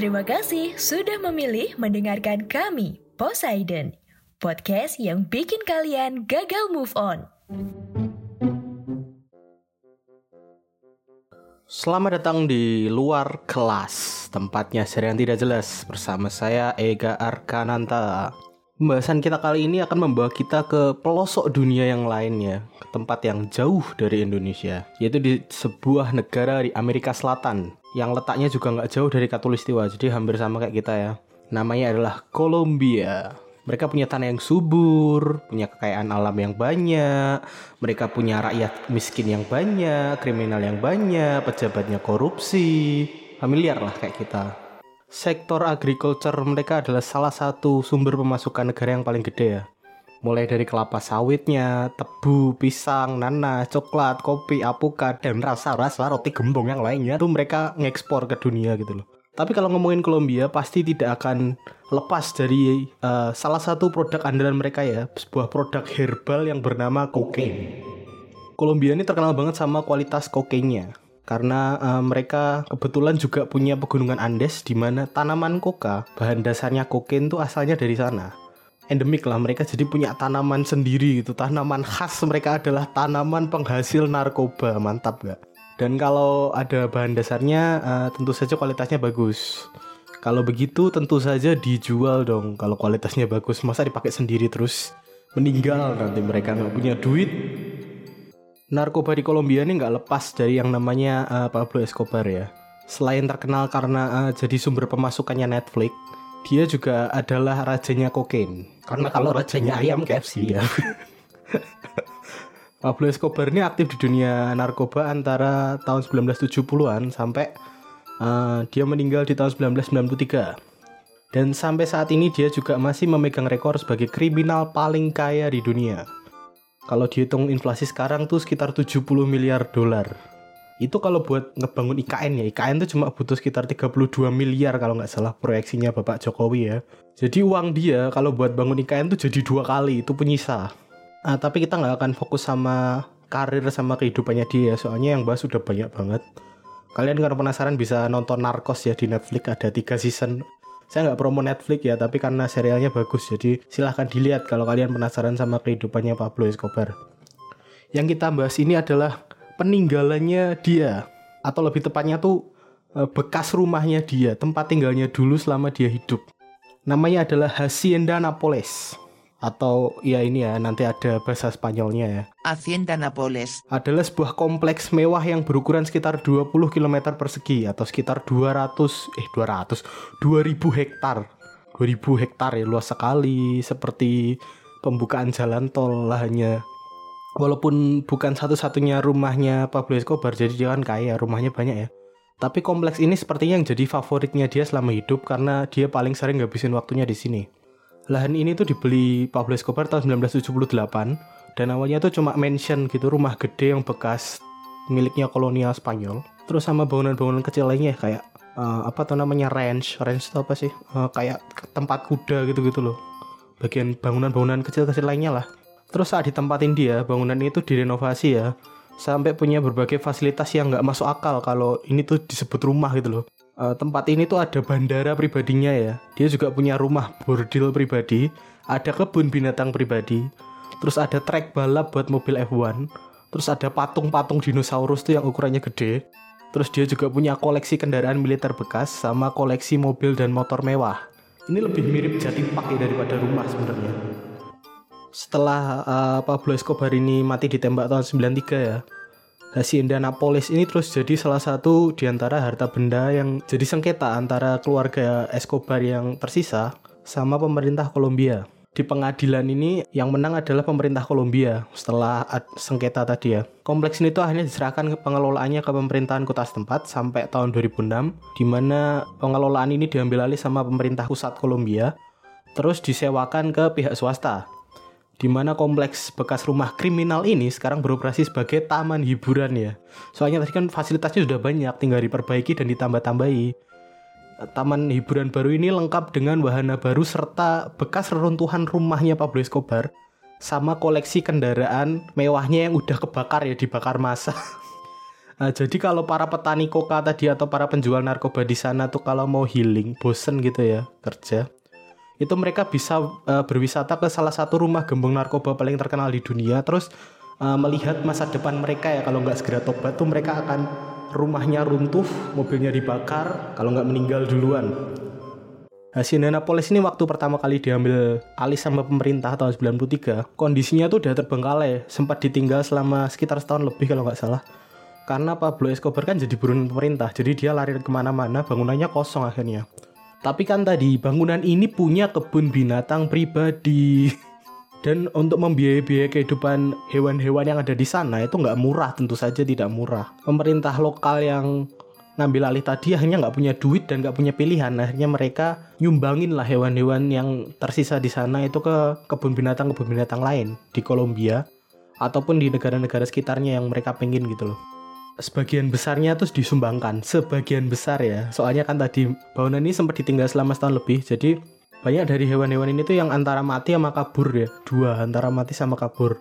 Terima kasih sudah memilih mendengarkan kami, Poseidon, podcast yang bikin kalian gagal move on. Selamat datang di luar kelas, tempatnya sering tidak jelas bersama saya Ega Arkananta. Pembahasan kita kali ini akan membawa kita ke pelosok dunia yang lainnya, ke tempat yang jauh dari Indonesia, yaitu di sebuah negara di Amerika Selatan, yang letaknya juga nggak jauh dari Katulistiwa, jadi hampir sama kayak kita ya. Namanya adalah Kolombia. Mereka punya tanah yang subur, punya kekayaan alam yang banyak, mereka punya rakyat miskin yang banyak, kriminal yang banyak, pejabatnya korupsi, familiar lah kayak kita sektor agriculture mereka adalah salah satu sumber pemasukan negara yang paling gede ya. Mulai dari kelapa sawitnya, tebu, pisang, nanas, coklat, kopi, apukat, dan rasa-rasa roti gembong yang lainnya tuh mereka ngekspor ke dunia gitu loh. Tapi kalau ngomongin Kolombia pasti tidak akan lepas dari uh, salah satu produk andalan mereka ya, sebuah produk herbal yang bernama kokain. Kolombia ini terkenal banget sama kualitas kokainnya karena uh, mereka kebetulan juga punya pegunungan Andes di mana tanaman koka bahan dasarnya kokain tuh asalnya dari sana. Endemik lah mereka jadi punya tanaman sendiri gitu. Tanaman khas mereka adalah tanaman penghasil narkoba. Mantap gak dan kalau ada bahan dasarnya uh, tentu saja kualitasnya bagus. Kalau begitu tentu saja dijual dong. Kalau kualitasnya bagus masa dipakai sendiri terus? Meninggal nanti mereka nggak punya duit narkoba di Kolombia ini nggak lepas dari yang namanya uh, Pablo Escobar ya. Selain terkenal karena uh, jadi sumber pemasukannya Netflix, dia juga adalah rajanya kokain. Karena kalau rajanya ayam KFC ya. Pablo Escobar ini aktif di dunia narkoba antara tahun 1970-an sampai uh, dia meninggal di tahun 1993. Dan sampai saat ini dia juga masih memegang rekor sebagai kriminal paling kaya di dunia. Kalau dihitung inflasi sekarang tuh sekitar 70 miliar dolar. Itu kalau buat ngebangun IKN ya, IKN tuh cuma butuh sekitar 32 miliar kalau nggak salah proyeksinya Bapak Jokowi ya. Jadi uang dia kalau buat bangun IKN tuh jadi dua kali, itu penyisa. Nah, tapi kita nggak akan fokus sama karir sama kehidupannya dia, soalnya yang bahas sudah banyak banget. Kalian kalau penasaran bisa nonton Narcos ya di Netflix ada tiga season saya nggak promo Netflix ya tapi karena serialnya bagus jadi silahkan dilihat kalau kalian penasaran sama kehidupannya Pablo Escobar. Yang kita bahas ini adalah peninggalannya dia atau lebih tepatnya tuh eh, bekas rumahnya dia tempat tinggalnya dulu selama dia hidup. Namanya adalah Hacienda Napoles atau ya ini ya nanti ada bahasa Spanyolnya ya. Hacienda Napoles adalah sebuah kompleks mewah yang berukuran sekitar 20 km persegi atau sekitar 200 eh 200 2000 hektar. 2000 hektar ya luas sekali seperti pembukaan jalan tol lahannya. Walaupun bukan satu-satunya rumahnya Pablo Escobar jadi dia kan kaya, rumahnya banyak ya. Tapi kompleks ini sepertinya yang jadi favoritnya dia selama hidup karena dia paling sering ngabisin waktunya di sini lahan ini tuh dibeli Pablo Escobar tahun 1978 dan awalnya tuh cuma mention gitu rumah gede yang bekas miliknya kolonial Spanyol. Terus sama bangunan-bangunan kecil lainnya kayak uh, apa tuh namanya ranch. Ranch itu apa sih? Uh, kayak tempat kuda gitu-gitu loh. Bagian bangunan-bangunan kecil-kecil lainnya lah. Terus saat ditempatin dia bangunan itu direnovasi ya sampai punya berbagai fasilitas yang nggak masuk akal kalau ini tuh disebut rumah gitu loh uh, tempat ini tuh ada bandara pribadinya ya. Dia juga punya rumah bordil pribadi, ada kebun binatang pribadi, terus ada trek balap buat mobil F1, terus ada patung-patung dinosaurus tuh yang ukurannya gede. Terus dia juga punya koleksi kendaraan militer bekas sama koleksi mobil dan motor mewah. Ini lebih mirip jati pakai daripada rumah sebenarnya. Setelah uh, Pablo Escobar ini mati ditembak tahun 93 ya, Hacienda Napoles ini terus jadi salah satu di antara harta benda yang jadi sengketa antara keluarga Escobar yang tersisa sama pemerintah Kolombia. Di pengadilan ini yang menang adalah pemerintah Kolombia setelah sengketa tadi ya. Kompleks ini tuh akhirnya diserahkan ke pengelolaannya ke pemerintahan kota setempat sampai tahun 2006 di mana pengelolaan ini diambil alih sama pemerintah pusat Kolombia terus disewakan ke pihak swasta di mana kompleks bekas rumah kriminal ini sekarang beroperasi sebagai taman hiburan ya. Soalnya tadi kan fasilitasnya sudah banyak, tinggal diperbaiki dan ditambah-tambahi. Taman hiburan baru ini lengkap dengan wahana baru serta bekas reruntuhan rumahnya Pablo Escobar sama koleksi kendaraan mewahnya yang udah kebakar ya dibakar masa. Nah, jadi kalau para petani koka tadi atau para penjual narkoba di sana tuh kalau mau healing, bosen gitu ya kerja, itu mereka bisa uh, berwisata ke salah satu rumah gembong narkoba paling terkenal di dunia, terus uh, melihat masa depan mereka ya kalau nggak segera tobat tuh mereka akan rumahnya runtuh, mobilnya dibakar, kalau nggak meninggal duluan. Nah, Indianapolis ini waktu pertama kali diambil alih sama pemerintah tahun 93, kondisinya tuh udah terbengkalai, sempat ditinggal selama sekitar setahun lebih kalau nggak salah. Karena Pablo Escobar kan jadi buruan pemerintah, jadi dia lari ke mana-mana, bangunannya kosong akhirnya. Tapi kan tadi, bangunan ini punya kebun binatang pribadi. Dan untuk membiayai-biayai kehidupan hewan-hewan yang ada di sana itu nggak murah, tentu saja tidak murah. Pemerintah lokal yang ngambil alih tadi akhirnya nggak punya duit dan nggak punya pilihan akhirnya mereka nyumbangin lah hewan-hewan yang tersisa di sana itu ke kebun binatang kebun binatang lain di Kolombia ataupun di negara-negara sekitarnya yang mereka pengen gitu loh sebagian besarnya terus disumbangkan. Sebagian besar ya. Soalnya kan tadi bangunan ini sempat ditinggal selama setahun lebih. Jadi banyak dari hewan-hewan ini tuh yang antara mati sama kabur ya. Dua antara mati sama kabur.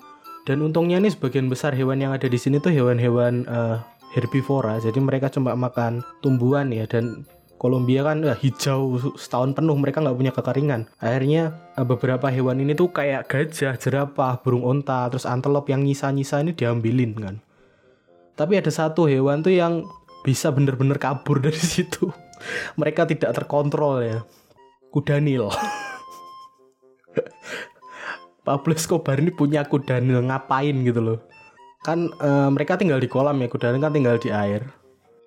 Dan untungnya nih sebagian besar hewan yang ada di sini tuh hewan-hewan uh, herbivora. Jadi mereka cuma makan tumbuhan ya. Dan Kolombia kan ya, hijau setahun penuh. Mereka nggak punya kekeringan. Akhirnya eh, beberapa hewan ini tuh kayak gajah jerapah burung onta terus antelop yang nyisa-nyisa ini diambilin kan tapi ada satu hewan tuh yang bisa bener-bener kabur dari situ. Mereka tidak terkontrol ya. Kuda nil. Pablo Escobar ini punya kuda nil ngapain gitu loh. Kan e, mereka tinggal di kolam ya kuda kan tinggal di air.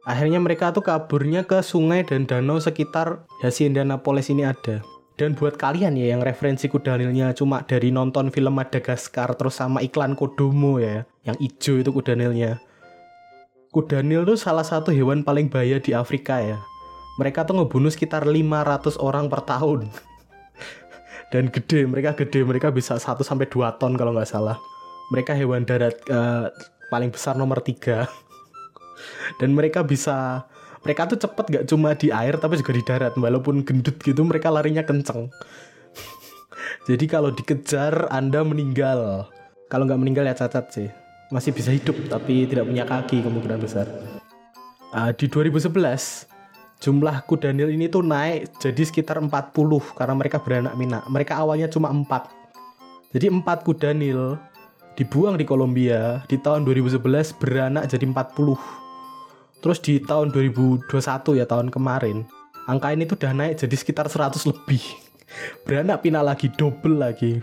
Akhirnya mereka tuh kaburnya ke sungai dan danau sekitar Indianapolis ini ada. Dan buat kalian ya yang referensi kudanilnya cuma dari nonton film Madagaskar terus sama iklan Kodomo ya yang hijau itu kudanilnya kudanil tuh salah satu hewan paling bahaya di Afrika ya. Mereka tuh ngebunuh sekitar 500 orang per tahun. Dan gede mereka gede mereka bisa 1 sampai 2 ton kalau nggak salah. Mereka hewan darat uh, paling besar nomor tiga. Dan mereka bisa mereka tuh cepet gak cuma di air tapi juga di darat. Walaupun gendut gitu mereka larinya kenceng. Jadi kalau dikejar anda meninggal. Kalau nggak meninggal ya cacat sih masih bisa hidup tapi tidak punya kaki kemungkinan besar. Uh, di 2011 jumlah kudanil ini tuh naik jadi sekitar 40 karena mereka beranak minak mereka awalnya cuma 4 jadi 4 kudanil dibuang di Kolombia di tahun 2011 beranak jadi 40 terus di tahun 2021 ya tahun kemarin angka ini tuh udah naik jadi sekitar 100 lebih. Beranak pindah lagi double lagi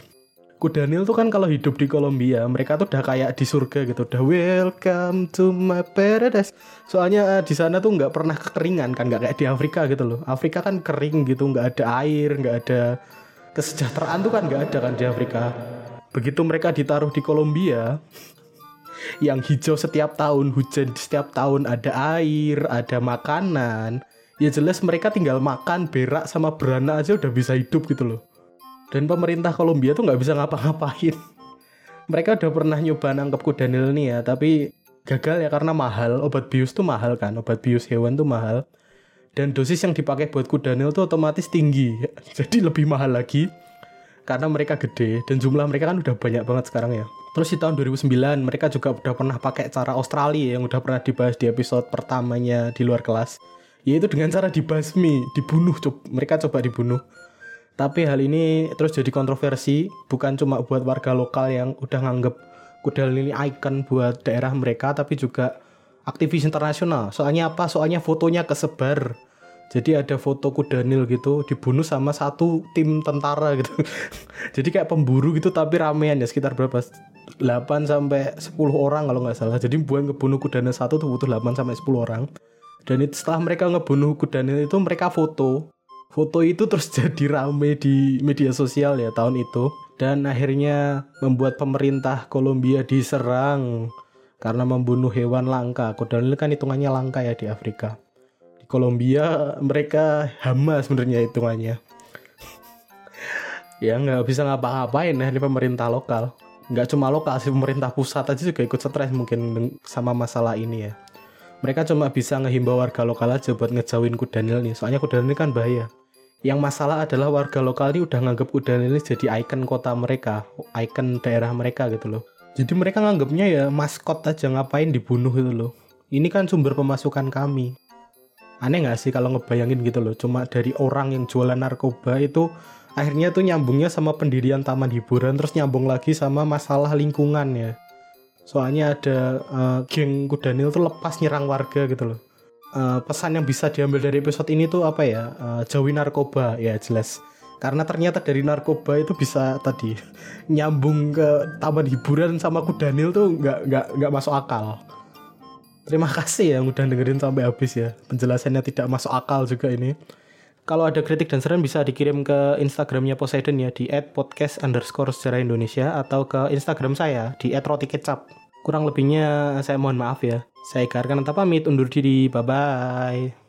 Kudanil tuh kan kalau hidup di Kolombia mereka tuh udah kayak di surga gitu udah welcome to my paradise soalnya uh, di sana tuh nggak pernah kekeringan kan nggak kayak di Afrika gitu loh Afrika kan kering gitu nggak ada air nggak ada kesejahteraan tuh kan nggak ada kan di Afrika begitu mereka ditaruh di Kolombia yang hijau setiap tahun, hujan setiap tahun, ada air, ada makanan. Ya jelas mereka tinggal makan, berak sama beranak aja udah bisa hidup gitu loh. Dan pemerintah Kolombia tuh nggak bisa ngapa-ngapain. Mereka udah pernah nyoba nangkep kuda ya, tapi gagal ya karena mahal. Obat bius tuh mahal kan, obat bius hewan tuh mahal. Dan dosis yang dipakai buat kuda Nil tuh otomatis tinggi, jadi lebih mahal lagi karena mereka gede dan jumlah mereka kan udah banyak banget sekarang ya. Terus di tahun 2009 mereka juga udah pernah pakai cara Australia yang udah pernah dibahas di episode pertamanya di luar kelas. Yaitu dengan cara dibasmi, dibunuh, mereka coba dibunuh. Tapi hal ini terus jadi kontroversi, bukan cuma buat warga lokal yang udah nganggep kuda ini icon buat daerah mereka, tapi juga aktivis internasional. Soalnya apa? Soalnya fotonya kesebar. Jadi ada foto Kudanil gitu dibunuh sama satu tim tentara gitu. Jadi kayak pemburu gitu tapi ramean ya sekitar berapa? 8 sampai 10 orang kalau nggak salah. Jadi buat ngebunuh Kudanil satu tuh butuh 8 sampai 10 orang. Dan setelah mereka ngebunuh Kudanil itu mereka foto foto itu terus jadi rame di media sosial ya tahun itu. Dan akhirnya membuat pemerintah Kolombia diserang karena membunuh hewan langka. Kudanil kan hitungannya langka ya di Afrika. Kolombia mereka hama sebenarnya hitungannya. Ya nggak bisa ngapa-ngapain ya di pemerintah lokal. Nggak cuma lokal sih pemerintah pusat aja juga ikut stres mungkin sama masalah ini ya. Mereka cuma bisa ngehimbau warga lokal aja buat ngejauhin kudanil nih. Soalnya kudanil kan bahaya yang masalah adalah warga lokal ini udah nganggep kudanil ini jadi ikon kota mereka ikon daerah mereka gitu loh jadi mereka nganggapnya ya maskot aja ngapain dibunuh gitu loh Ini kan sumber pemasukan kami. Aneh nggak sih kalau ngebayangin gitu loh, cuma dari orang yang jualan narkoba itu akhirnya tuh nyambungnya sama pendirian taman hiburan, terus nyambung lagi sama masalah lingkungan ya. Soalnya ada uh, geng Kudanil tuh lepas nyerang warga gitu loh. Uh, pesan yang bisa diambil dari episode ini tuh apa ya? Uh, jauhi narkoba. Ya jelas. Karena ternyata dari narkoba itu bisa tadi nyambung ke taman hiburan sama kudanil tuh nggak nggak nggak masuk akal. Terima kasih ya udah dengerin sampai habis ya. Penjelasannya tidak masuk akal juga ini. Kalau ada kritik dan saran bisa dikirim ke Instagramnya Poseidon ya di @podcast underscore Indonesia atau ke Instagram saya di @rotikecap. Kurang lebihnya saya mohon maaf ya. Saya Garkan pamit undur diri. Bye bye.